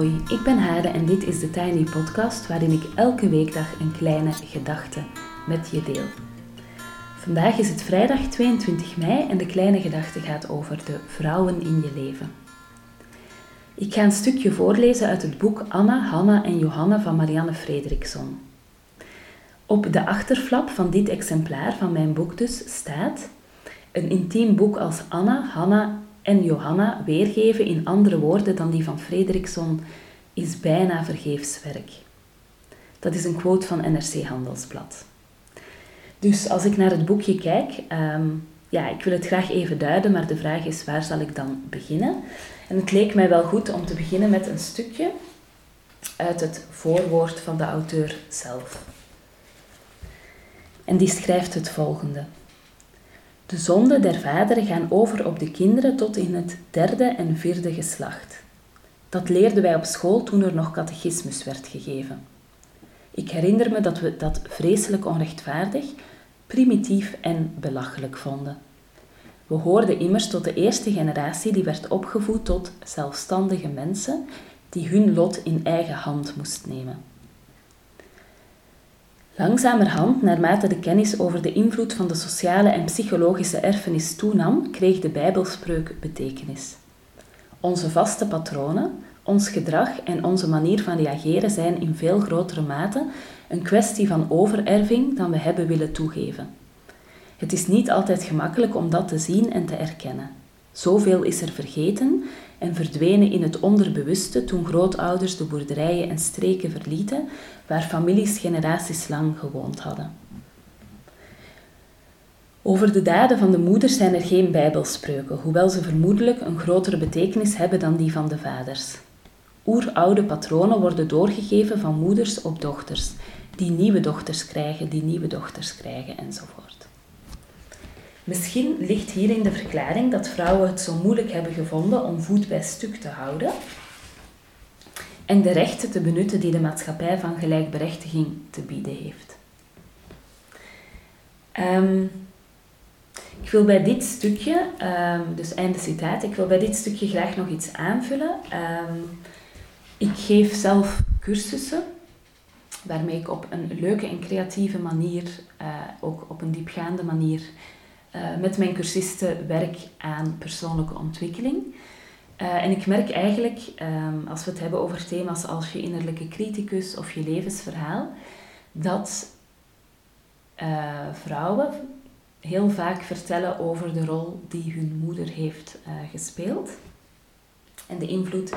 Hoi, ik ben Hade en dit is de Tiny Podcast waarin ik elke weekdag een kleine gedachte met je deel. Vandaag is het vrijdag 22 mei en de kleine gedachte gaat over de vrouwen in je leven. Ik ga een stukje voorlezen uit het boek Anna, Hanna en Johanna van Marianne Frederiksson. Op de achterflap van dit exemplaar van mijn boek dus staat een intiem boek als Anna, Hanna en Johanna weergeven in andere woorden dan die van Frederiksson is bijna vergeefs werk. Dat is een quote van NRC Handelsblad. Dus als ik naar het boekje kijk, um, ja, ik wil het graag even duiden, maar de vraag is waar zal ik dan beginnen? En het leek mij wel goed om te beginnen met een stukje uit het voorwoord van de auteur zelf. En die schrijft het volgende. De zonden der vaderen gaan over op de kinderen tot in het derde en vierde geslacht. Dat leerden wij op school toen er nog catechismus werd gegeven. Ik herinner me dat we dat vreselijk onrechtvaardig, primitief en belachelijk vonden. We hoorden immers tot de eerste generatie die werd opgevoed tot zelfstandige mensen die hun lot in eigen hand moest nemen. Langzamerhand, naarmate de kennis over de invloed van de sociale en psychologische erfenis toenam, kreeg de Bijbelspreuk betekenis. Onze vaste patronen, ons gedrag en onze manier van reageren zijn in veel grotere mate een kwestie van overerving dan we hebben willen toegeven. Het is niet altijd gemakkelijk om dat te zien en te erkennen. Zoveel is er vergeten en verdwenen in het onderbewuste toen grootouders de boerderijen en streken verlieten waar families generaties lang gewoond hadden. Over de daden van de moeders zijn er geen bijbelspreuken, hoewel ze vermoedelijk een grotere betekenis hebben dan die van de vaders. Oeroude patronen worden doorgegeven van moeders op dochters, die nieuwe dochters krijgen, die nieuwe dochters krijgen enzovoort. Misschien ligt hierin de verklaring dat vrouwen het zo moeilijk hebben gevonden om voet bij stuk te houden en de rechten te benutten die de maatschappij van gelijkberechtiging te bieden heeft. Um, ik wil bij dit stukje, um, dus einde citaat, ik wil bij dit stukje graag nog iets aanvullen. Um, ik geef zelf cursussen waarmee ik op een leuke en creatieve manier, uh, ook op een diepgaande manier, uh, met mijn cursisten werk aan persoonlijke ontwikkeling. Uh, en ik merk eigenlijk, um, als we het hebben over thema's als je innerlijke criticus of je levensverhaal, dat uh, vrouwen heel vaak vertellen over de rol die hun moeder heeft gespeeld en de invloed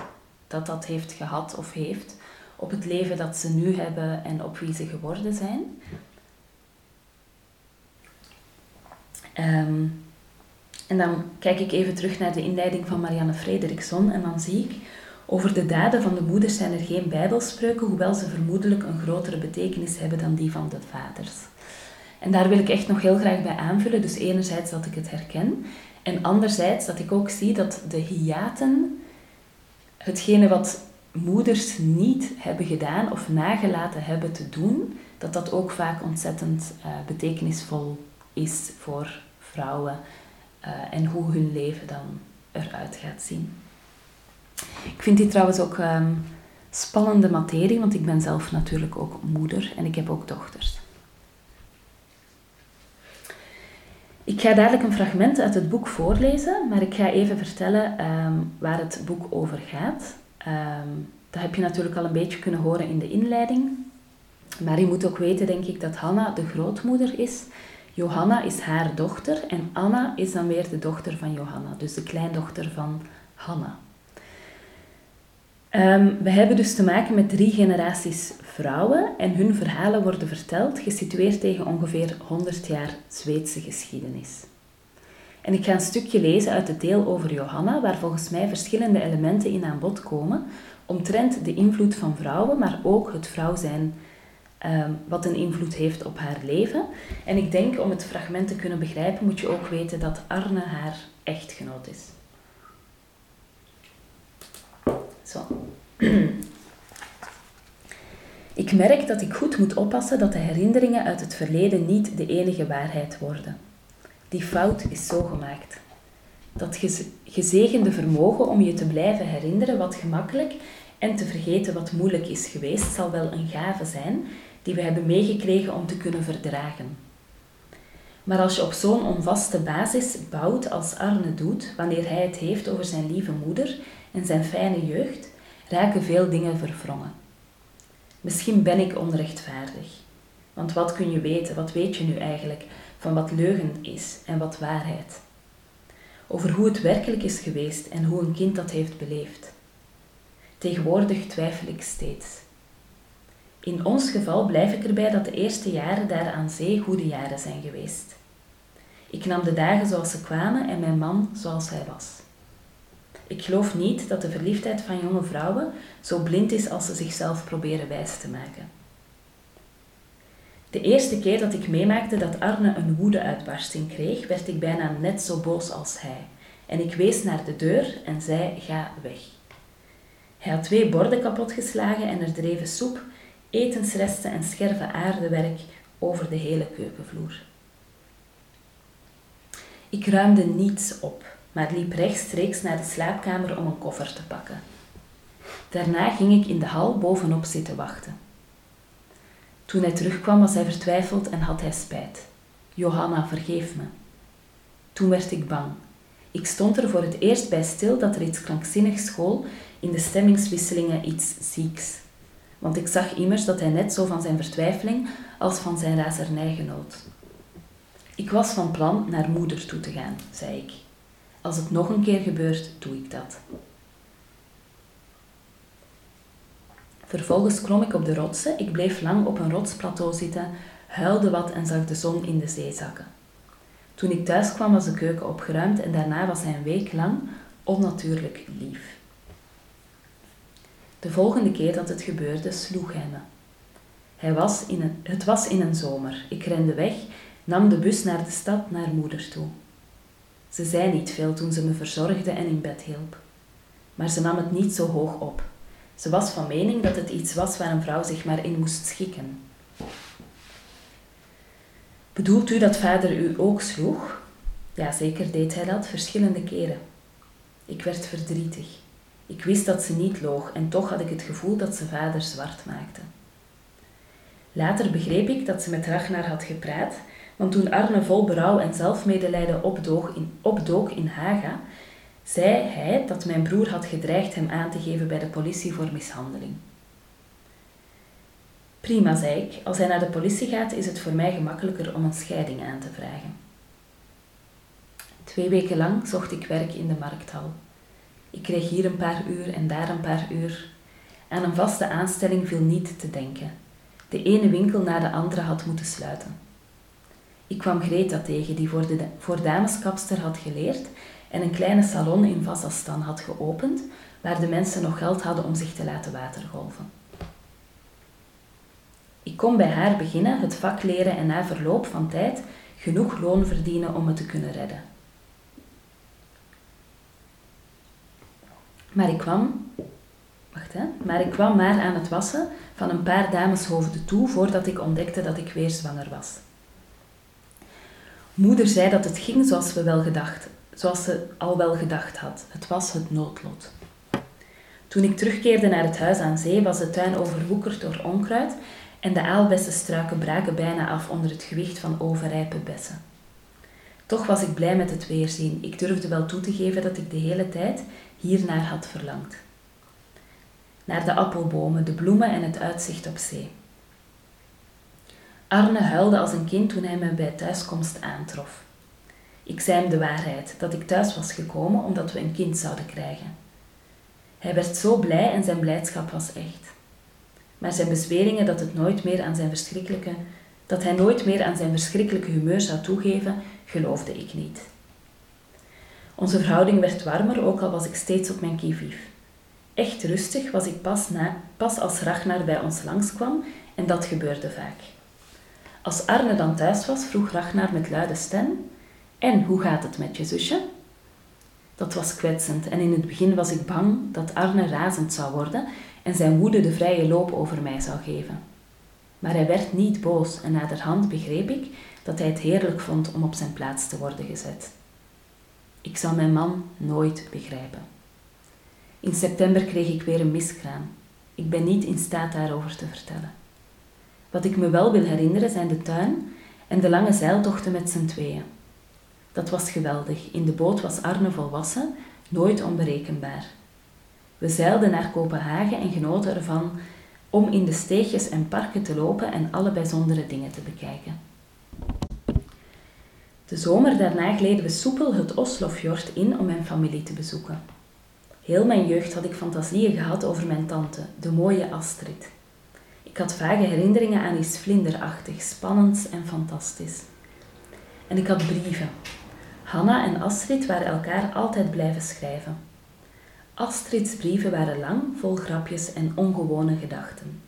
dat dat heeft gehad of heeft op het leven dat ze nu hebben en op wie ze geworden zijn. Um, en dan kijk ik even terug naar de inleiding van Marianne Frederiksson en dan zie ik, over de daden van de moeders zijn er geen bijbelspreuken, hoewel ze vermoedelijk een grotere betekenis hebben dan die van de vaders. En daar wil ik echt nog heel graag bij aanvullen. Dus enerzijds dat ik het herken en anderzijds dat ik ook zie dat de hiaten, hetgene wat moeders niet hebben gedaan of nagelaten hebben te doen, dat dat ook vaak ontzettend uh, betekenisvol is voor vrouwen uh, en hoe hun leven dan eruit gaat zien. Ik vind dit trouwens ook um, spannende materie, want ik ben zelf natuurlijk ook moeder en ik heb ook dochters. Ik ga dadelijk een fragment uit het boek voorlezen, maar ik ga even vertellen um, waar het boek over gaat. Um, dat heb je natuurlijk al een beetje kunnen horen in de inleiding. Maar je moet ook weten, denk ik, dat Hanna de grootmoeder is Johanna is haar dochter en Anna is dan weer de dochter van Johanna, dus de kleindochter van Hanna. Um, we hebben dus te maken met drie generaties vrouwen en hun verhalen worden verteld, gesitueerd tegen ongeveer 100 jaar Zweedse geschiedenis. En ik ga een stukje lezen uit het deel over Johanna, waar volgens mij verschillende elementen in aan bod komen, omtrent de invloed van vrouwen, maar ook het vrouw zijn um, wat een invloed heeft op haar leven. En ik denk om het fragment te kunnen begrijpen, moet je ook weten dat Arne haar echtgenoot is. Zo. Ik merk dat ik goed moet oppassen dat de herinneringen uit het verleden niet de enige waarheid worden. Die fout is zo gemaakt. Dat gezegende vermogen om je te blijven herinneren wat gemakkelijk en te vergeten wat moeilijk is geweest zal wel een gave zijn die we hebben meegekregen om te kunnen verdragen. Maar als je op zo'n onvaste basis bouwt als Arne doet, wanneer hij het heeft over zijn lieve moeder en zijn fijne jeugd, raken veel dingen verwrongen. Misschien ben ik onrechtvaardig. Want wat kun je weten, wat weet je nu eigenlijk van wat leugen is en wat waarheid? Over hoe het werkelijk is geweest en hoe een kind dat heeft beleefd. Tegenwoordig twijfel ik steeds. In ons geval blijf ik erbij dat de eerste jaren daar aan zee goede jaren zijn geweest. Ik nam de dagen zoals ze kwamen en mijn man zoals hij was. Ik geloof niet dat de verliefdheid van jonge vrouwen zo blind is als ze zichzelf proberen wijs te maken. De eerste keer dat ik meemaakte dat Arne een woedeuitbarsting kreeg, werd ik bijna net zo boos als hij. En ik wees naar de deur en zei: Ga weg. Hij had twee borden kapotgeslagen en er dreven soep, etensresten en scherve aardewerk over de hele keukenvloer. Ik ruimde niets op, maar liep rechtstreeks naar de slaapkamer om een koffer te pakken. Daarna ging ik in de hal bovenop zitten wachten. Toen hij terugkwam was hij vertwijfeld en had hij spijt. Johanna, vergeef me. Toen werd ik bang. Ik stond er voor het eerst bij stil dat er iets krankzinnigs school in de stemmingswisselingen iets zieks. Want ik zag immers dat hij net zo van zijn vertwijfeling als van zijn razernij genoot. Ik was van plan naar moeder toe te gaan, zei ik. Als het nog een keer gebeurt, doe ik dat. Vervolgens klom ik op de rotsen. Ik bleef lang op een rotsplateau zitten, huilde wat en zag de zon in de zee zakken. Toen ik thuis kwam was de keuken opgeruimd en daarna was hij een week lang onnatuurlijk lief. De volgende keer dat het gebeurde, sloeg hij me. Hij was in een, het was in een zomer. Ik rende weg, nam de bus naar de stad naar moeder toe. Ze zei niet veel toen ze me verzorgde en in bed hielp. Maar ze nam het niet zo hoog op. Ze was van mening dat het iets was waar een vrouw zich maar in moest schikken. Bedoelt u dat vader u ook sloeg? Ja, zeker deed hij dat, verschillende keren. Ik werd verdrietig. Ik wist dat ze niet loog en toch had ik het gevoel dat ze vader zwart maakte. Later begreep ik dat ze met Ragnar had gepraat, want toen Arne vol berouw en zelfmedelijden opdook in, opdook in Haga, zei hij dat mijn broer had gedreigd hem aan te geven bij de politie voor mishandeling. Prima, zei ik. Als hij naar de politie gaat, is het voor mij gemakkelijker om een scheiding aan te vragen. Twee weken lang zocht ik werk in de markthal. Ik kreeg hier een paar uur en daar een paar uur. Aan een vaste aanstelling viel niet te denken. De ene winkel na de andere had moeten sluiten. Ik kwam Greta tegen, die voor, de, voor dameskapster had geleerd en een kleine salon in Vassastan had geopend, waar de mensen nog geld hadden om zich te laten watergolven. Ik kon bij haar beginnen, het vak leren en na verloop van tijd genoeg loon verdienen om me te kunnen redden. Maar ik kwam, wacht hè, maar ik kwam maar aan het wassen van een paar dameshoofden toe voordat ik ontdekte dat ik weer zwanger was. Moeder zei dat het ging zoals we wel gedacht, zoals ze al wel gedacht had. Het was het noodlot. Toen ik terugkeerde naar het huis aan zee, was de tuin overwoekerd door onkruid en de aalbessenstruiken braken bijna af onder het gewicht van overrijpe bessen. Toch was ik blij met het weerzien. Ik durfde wel toe te geven dat ik de hele tijd hiernaar had verlangd. Naar de appelbomen, de bloemen en het uitzicht op zee. Arne huilde als een kind toen hij me bij thuiskomst aantrof. Ik zei hem de waarheid, dat ik thuis was gekomen omdat we een kind zouden krijgen. Hij werd zo blij en zijn blijdschap was echt. Maar zijn bezweringen dat, het nooit meer aan zijn verschrikkelijke, dat hij nooit meer aan zijn verschrikkelijke humeur zou toegeven, geloofde ik niet. Onze verhouding werd warmer, ook al was ik steeds op mijn kivief. Echt rustig was ik pas, na, pas als Ragnar bij ons langskwam en dat gebeurde vaak. Als Arne dan thuis was, vroeg Ragnar met luide stem: En hoe gaat het met je zusje? Dat was kwetsend en in het begin was ik bang dat Arne razend zou worden en zijn woede de vrije loop over mij zou geven. Maar hij werd niet boos en naderhand begreep ik dat hij het heerlijk vond om op zijn plaats te worden gezet. Ik zal mijn man nooit begrijpen. In september kreeg ik weer een miskraam. Ik ben niet in staat daarover te vertellen. Wat ik me wel wil herinneren zijn de tuin en de lange zeiltochten met z'n tweeën. Dat was geweldig. In de boot was Arne volwassen, nooit onberekenbaar. We zeilden naar Kopenhagen en genoten ervan om in de steegjes en parken te lopen en alle bijzondere dingen te bekijken. De zomer daarna gleden we soepel het Oslofjord in om mijn familie te bezoeken. Heel mijn jeugd had ik fantasieën gehad over mijn tante, de mooie Astrid. Ik had vage herinneringen aan iets vlinderachtig, spannends en fantastisch. En ik had brieven. Hanna en Astrid waren elkaar altijd blijven schrijven. Astrids brieven waren lang, vol grapjes en ongewone gedachten.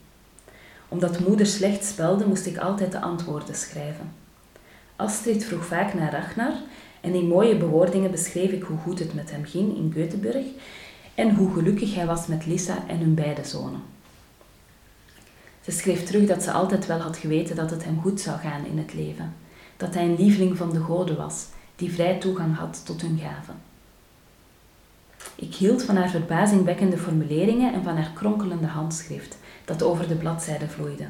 Omdat moeder slecht spelde, moest ik altijd de antwoorden schrijven. Astrid vroeg vaak naar Ragnar en in mooie bewoordingen beschreef ik hoe goed het met hem ging in Göteborg en hoe gelukkig hij was met Lisa en hun beide zonen. Ze schreef terug dat ze altijd wel had geweten dat het hem goed zou gaan in het leven, dat hij een lieveling van de goden was, die vrij toegang had tot hun gaven. Ik hield van haar verbazingwekkende formuleringen en van haar kronkelende handschrift, dat over de bladzijden vloeide.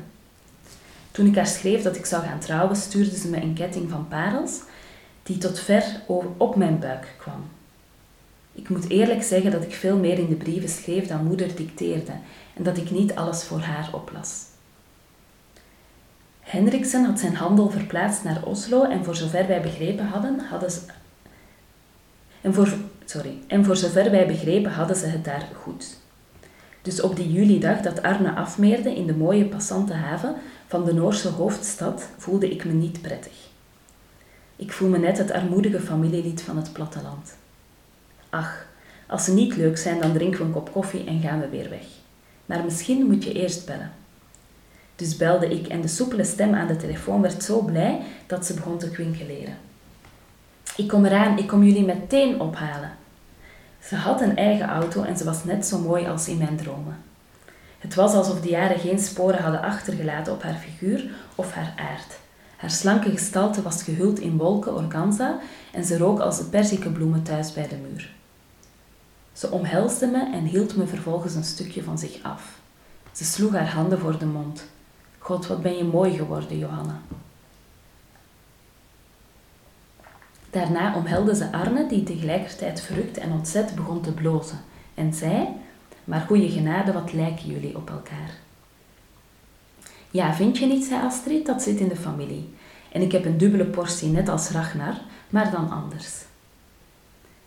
Toen ik haar schreef dat ik zou gaan trouwen, stuurde ze me een ketting van parels, die tot ver op mijn buik kwam. Ik moet eerlijk zeggen dat ik veel meer in de brieven schreef dan moeder dicteerde en dat ik niet alles voor haar oplas. Hendriksen had zijn handel verplaatst naar Oslo en voor zover wij begrepen hadden, hadden ze... En voor, sorry, en voor zover wij begrepen hadden ze het daar goed. Dus op die julidag dat Arne afmeerde in de mooie passante haven van de Noorse hoofdstad voelde ik me niet prettig. Ik voel me net het armoedige familielied van het platteland. Ach, als ze niet leuk zijn, dan drinken we een kop koffie en gaan we weer weg. Maar misschien moet je eerst bellen. Dus belde ik en de soepele stem aan de telefoon werd zo blij dat ze begon te kwinkeleren. Ik kom eraan, ik kom jullie meteen ophalen. Ze had een eigen auto en ze was net zo mooi als in mijn dromen. Het was alsof de jaren geen sporen hadden achtergelaten op haar figuur of haar aard. Haar slanke gestalte was gehuld in wolken organza en ze rook als de perzikebloemen thuis bij de muur. Ze omhelsde me en hield me vervolgens een stukje van zich af. Ze sloeg haar handen voor de mond. God, wat ben je mooi geworden, Johanna. Daarna omhelde ze Arne, die tegelijkertijd verrukt en ontzet begon te blozen, en zei: Maar goede genade, wat lijken jullie op elkaar? Ja, vind je niet, zei Astrid, dat zit in de familie. En ik heb een dubbele portie, net als Ragnar, maar dan anders.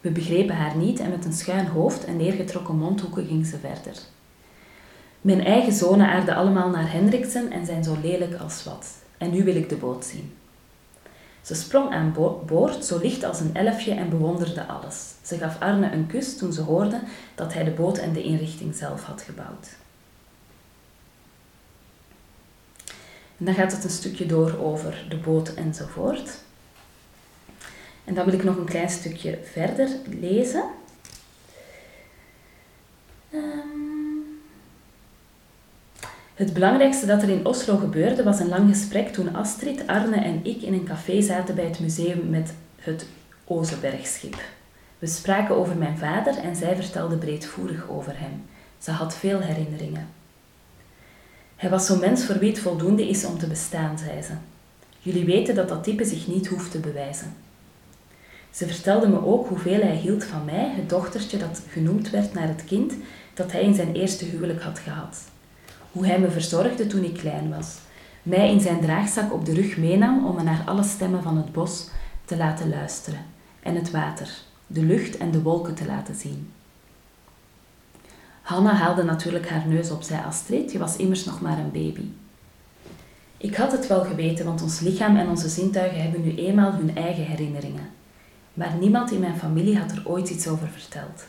We begrepen haar niet en met een schuin hoofd en neergetrokken mondhoeken ging ze verder. Mijn eigen zonen aarden allemaal naar Hendriksen en zijn zo lelijk als wat. En nu wil ik de boot zien. Ze sprong aan boord, zo licht als een elfje, en bewonderde alles. Ze gaf Arne een kus toen ze hoorde dat hij de boot en de inrichting zelf had gebouwd. En dan gaat het een stukje door over de boot enzovoort. En dan wil ik nog een klein stukje verder lezen. Um, het belangrijkste dat er in Oslo gebeurde was een lang gesprek toen Astrid, Arne en ik in een café zaten bij het museum met het Ozebergschip. We spraken over mijn vader en zij vertelde breedvoerig over hem. Ze had veel herinneringen. Hij was zo'n mens voor wie het voldoende is om te bestaan, zei ze. Jullie weten dat dat type zich niet hoeft te bewijzen. Ze vertelde me ook hoeveel hij hield van mij, het dochtertje dat genoemd werd naar het kind dat hij in zijn eerste huwelijk had gehad. Hoe hij me verzorgde toen ik klein was, mij in zijn draagzak op de rug meenam om me naar alle stemmen van het bos te laten luisteren en het water, de lucht en de wolken te laten zien. Hanna haalde natuurlijk haar neus op, zei Astrid, je was immers nog maar een baby. Ik had het wel geweten, want ons lichaam en onze zintuigen hebben nu eenmaal hun eigen herinneringen maar niemand in mijn familie had er ooit iets over verteld.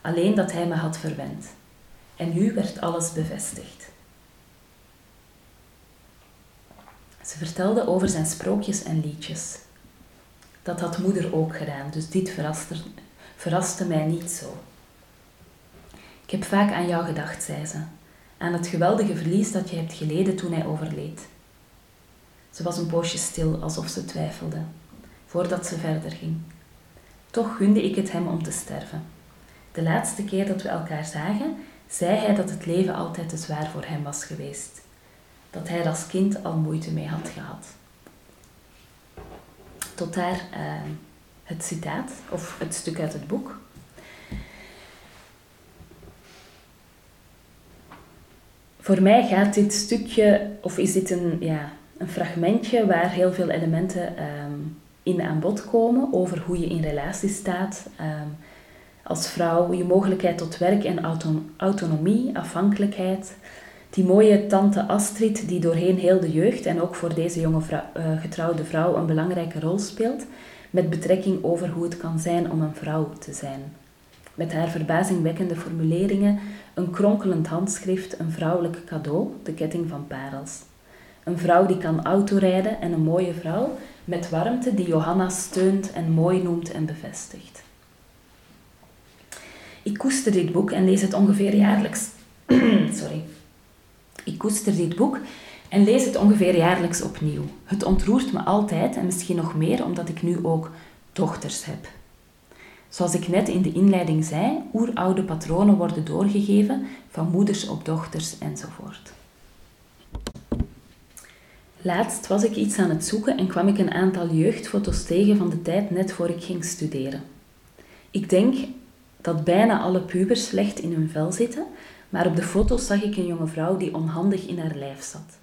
Alleen dat hij me had verwend. En nu werd alles bevestigd. Ze vertelde over zijn sprookjes en liedjes. Dat had moeder ook gedaan, dus dit verraste, verraste mij niet zo. Ik heb vaak aan jou gedacht, zei ze, aan het geweldige verlies dat je hebt geleden toen hij overleed. Ze was een poosje stil, alsof ze twijfelde, voordat ze verder ging. Toch gunde ik het hem om te sterven. De laatste keer dat we elkaar zagen, zei hij dat het leven altijd te zwaar voor hem was geweest. Dat hij er als kind al moeite mee had gehad. Tot daar uh, het citaat, of het stuk uit het boek. Voor mij gaat dit stukje, of is dit een, ja, een fragmentje waar heel veel elementen um, in aan bod komen over hoe je in relatie staat um, als vrouw, je mogelijkheid tot werk en autonomie, afhankelijkheid. Die mooie tante Astrid, die doorheen heel de jeugd en ook voor deze jonge uh, getrouwde vrouw een belangrijke rol speelt, met betrekking over hoe het kan zijn om een vrouw te zijn. Met haar verbazingwekkende formuleringen, een kronkelend handschrift, een vrouwelijk cadeau, de ketting van parels. Een vrouw die kan autorijden en een mooie vrouw met warmte die Johanna steunt en mooi noemt en bevestigt. Ik koester dit boek en lees het ongeveer jaarlijks. Sorry. Ik koester dit boek en lees het ongeveer jaarlijks opnieuw. Het ontroert me altijd en misschien nog meer omdat ik nu ook dochters heb. Zoals ik net in de inleiding zei, oeroude patronen worden doorgegeven van moeders op dochters enzovoort. Laatst was ik iets aan het zoeken en kwam ik een aantal jeugdfoto's tegen van de tijd net voor ik ging studeren. Ik denk dat bijna alle pubers slecht in hun vel zitten, maar op de foto's zag ik een jonge vrouw die onhandig in haar lijf zat.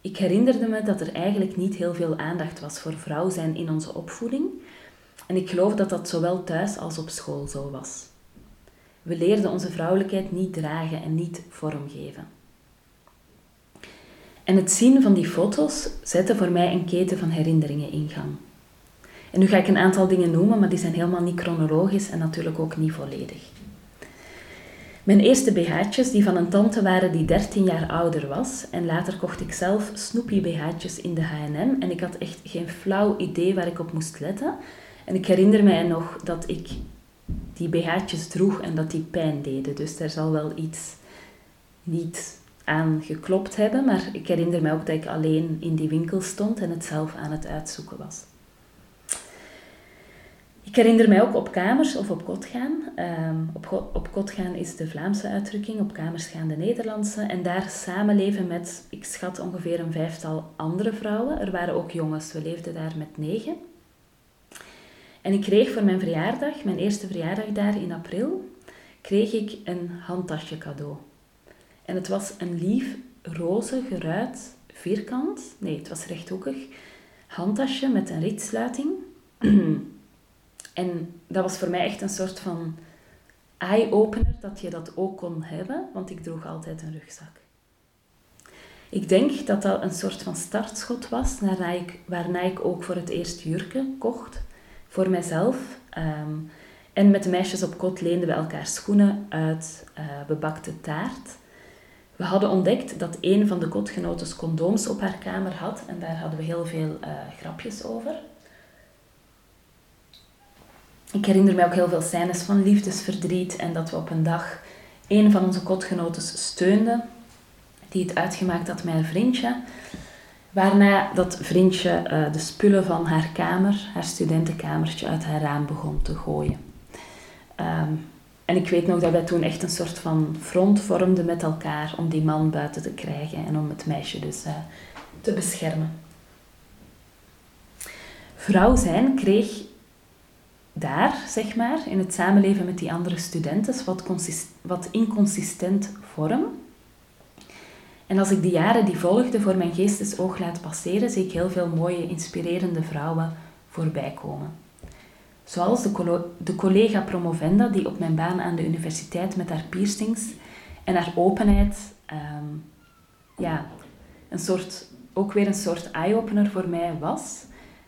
Ik herinnerde me dat er eigenlijk niet heel veel aandacht was voor vrouw zijn in onze opvoeding, en ik geloof dat dat zowel thuis als op school zo was. We leerden onze vrouwelijkheid niet dragen en niet vormgeven. En het zien van die foto's zette voor mij een keten van herinneringen in gang. En nu ga ik een aantal dingen noemen, maar die zijn helemaal niet chronologisch en natuurlijk ook niet volledig. Mijn eerste BH'tjes die van een tante waren die 13 jaar ouder was. En later kocht ik zelf Snoopy BH'tjes in de H&M. En ik had echt geen flauw idee waar ik op moest letten. En ik herinner mij nog dat ik die BH'tjes droeg en dat die pijn deden. Dus daar zal wel iets niet aan geklopt hebben. Maar ik herinner mij ook dat ik alleen in die winkel stond en het zelf aan het uitzoeken was. Ik herinner mij ook op kamers of op kot gaan. Um, op, op kot gaan is de Vlaamse uitdrukking, op kamers gaan de Nederlandse. En daar samenleven met, ik schat ongeveer een vijftal andere vrouwen. Er waren ook jongens, we leefden daar met negen. En ik kreeg voor mijn verjaardag, mijn eerste verjaardag daar in april, kreeg ik een handtasje cadeau. En het was een lief, roze, geruit, vierkant, nee, het was rechthoekig, handtasje met een ritsluiting. en dat was voor mij echt een soort van eye-opener dat je dat ook kon hebben, want ik droeg altijd een rugzak. Ik denk dat dat een soort van startschot was, waarna ik, waarna ik ook voor het eerst jurken kocht voor mijzelf. Ehm, en met de meisjes op kot leenden we elkaar schoenen uit uh, bebakte taart. We hadden ontdekt dat een van de kotgenoten condooms op haar kamer had en daar hadden we heel veel uh, grapjes over. Ik herinner me ook heel veel scènes van liefdesverdriet en dat we op een dag een van onze kotgenoten steunden, die het uitgemaakt had een vriendje. Waarna dat vriendje uh, de spullen van haar kamer, haar studentenkamertje, uit haar raam begon te gooien. Um, en ik weet nog dat wij toen echt een soort van front vormden met elkaar om die man buiten te krijgen en om het meisje dus uh, te beschermen. Vrouw zijn kreeg daar, zeg maar, in het samenleven met die andere studenten, wat, wat inconsistent vorm. En als ik de jaren die volgden voor mijn geestesoog laat passeren, zie ik heel veel mooie, inspirerende vrouwen voorbij komen. Zoals de, de collega promovenda die op mijn baan aan de universiteit met haar piercings en haar openheid, ehm, ja, een soort, ook weer een soort eye-opener voor mij was.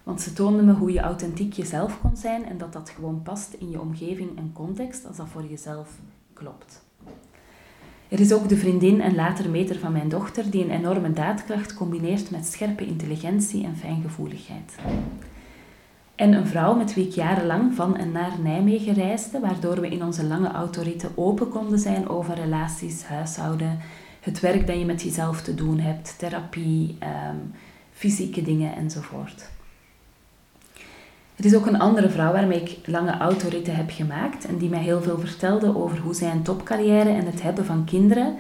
Want ze toonde me hoe je authentiek jezelf kon zijn en dat dat gewoon past in je omgeving en context als dat voor jezelf klopt. Er is ook de vriendin en later meter van mijn dochter die een enorme daadkracht combineert met scherpe intelligentie en fijngevoeligheid. En een vrouw met wie ik jarenlang van en naar Nijmegen reisde, waardoor we in onze lange autoritten open konden zijn over relaties, huishouden, het werk dat je met jezelf te doen hebt, therapie, um, fysieke dingen enzovoort. Er is ook een andere vrouw waarmee ik lange autoritten heb gemaakt en die mij heel veel vertelde over hoe zij een topcarrière en het hebben van kinderen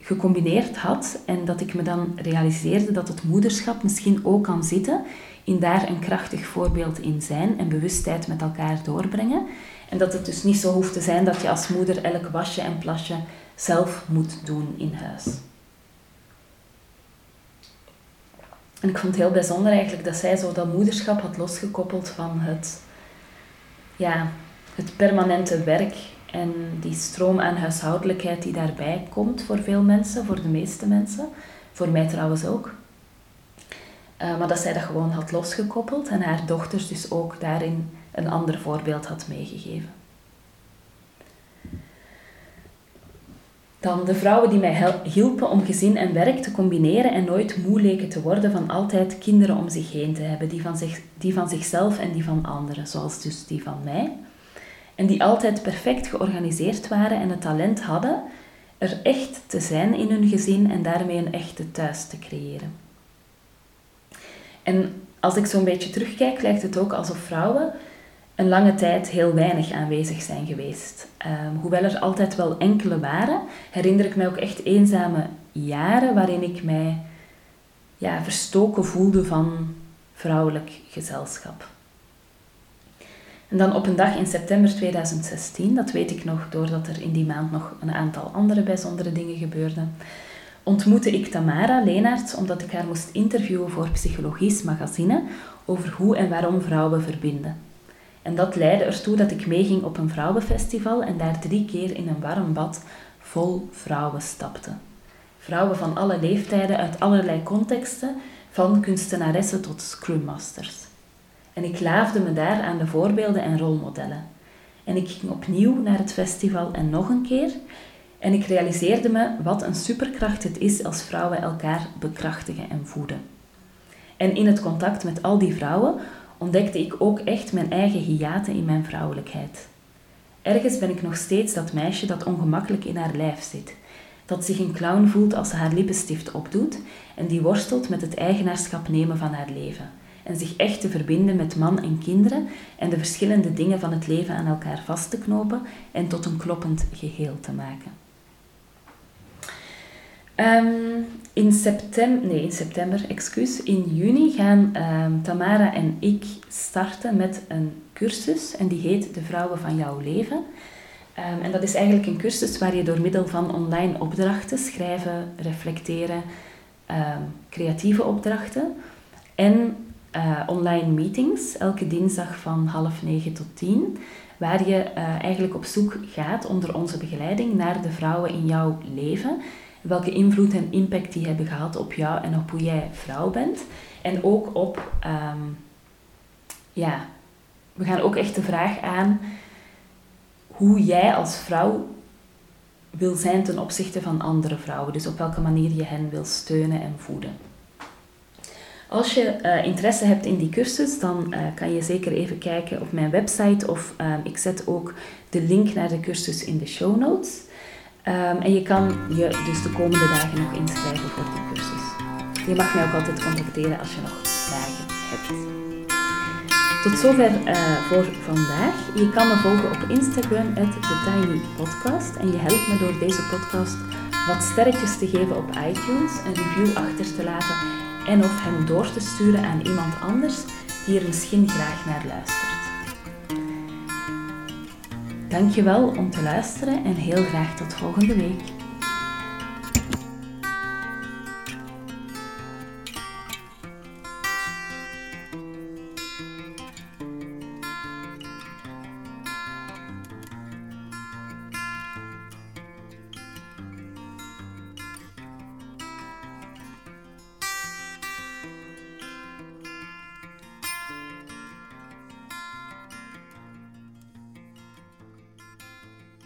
gecombineerd had en dat ik me dan realiseerde dat het moederschap misschien ook kan zitten in daar een krachtig voorbeeld in zijn en bewustheid met elkaar doorbrengen. En dat het dus niet zo hoeft te zijn dat je als moeder elk wasje en plasje zelf moet doen in huis. En ik vond het heel bijzonder eigenlijk dat zij zo dat moederschap had losgekoppeld van het, ja, het permanente werk en die stroom aan huishoudelijkheid die daarbij komt voor veel mensen, voor de meeste mensen. Voor mij trouwens ook. Uh, maar dat zij dat gewoon had losgekoppeld en haar dochters dus ook daarin een ander voorbeeld had meegegeven. Dan de vrouwen die mij hielpen om gezin en werk te combineren en nooit moe leken te worden van altijd kinderen om zich heen te hebben, die van, zich, die van zichzelf en die van anderen, zoals dus die van mij. En die altijd perfect georganiseerd waren en het talent hadden er echt te zijn in hun gezin en daarmee een echte thuis te creëren. En als ik zo'n beetje terugkijk, lijkt het ook alsof vrouwen een lange tijd heel weinig aanwezig zijn geweest. Ehm, hoewel er altijd wel enkele waren, herinner ik mij ook echt eenzame jaren waarin ik mij ja, verstoken voelde van vrouwelijk gezelschap. En dan op een dag in september 2016, dat weet ik nog doordat er in die maand nog een aantal andere bijzondere dingen gebeurden, ontmoette ik Tamara Leenaerts omdat ik haar moest interviewen voor Psychologisch Magazine over hoe en waarom vrouwen verbinden. En dat leidde ertoe dat ik meeging op een vrouwenfestival en daar drie keer in een warm bad vol vrouwen stapte. Vrouwen van alle leeftijden uit allerlei contexten, van kunstenaressen tot scrum masters. En ik laafde me daar aan de voorbeelden en rolmodellen. En ik ging opnieuw naar het festival en nog een keer. En ik realiseerde me wat een superkracht het is als vrouwen elkaar bekrachtigen en voeden. En in het contact met al die vrouwen ontdekte ik ook echt mijn eigen hiaten in mijn vrouwelijkheid. Ergens ben ik nog steeds dat meisje dat ongemakkelijk in haar lijf zit, dat zich een clown voelt als ze haar lippenstift opdoet en die worstelt met het eigenaarschap nemen van haar leven en zich echt te verbinden met man en kinderen en de verschillende dingen van het leven aan elkaar vast te knopen en tot een kloppend geheel te maken. Um, in september, nee, in september, excuus, in juni gaan um, Tamara en ik starten met een cursus en die heet De Vrouwen van Jouw Leven. Um, en dat is eigenlijk een cursus waar je door middel van online opdrachten, schrijven, reflecteren, creatieve opdrachten en uh, online meetings, elke dinsdag van half negen tot tien, waar je uh, eigenlijk op zoek gaat onder onze begeleiding naar de vrouwen in jouw leven welke invloed en impact die hebben gehad op jou en op hoe jij vrouw bent. En ook op, um, ja, we gaan ook echt de vraag aan hoe jij als vrouw wil zijn ten opzichte van andere vrouwen. Dus op welke manier je hen wil steunen en voeden. Als je uh, interesse hebt in die cursus, dan uh, kan je zeker even kijken op mijn website of uh, ik zet ook de link naar de cursus in de show notes. Um, en je kan je dus de komende dagen nog inschrijven voor die cursus. Je mag mij ook altijd contacteren als je nog vragen hebt. Tot zover uh, voor vandaag. Je kan me volgen op Instagram, TheTinyPodcast. En je helpt me door deze podcast wat sterretjes te geven op iTunes, een review achter te laten en of hem door te sturen aan iemand anders die er misschien graag naar luistert. Dankjewel om te luisteren en heel graag tot volgende week.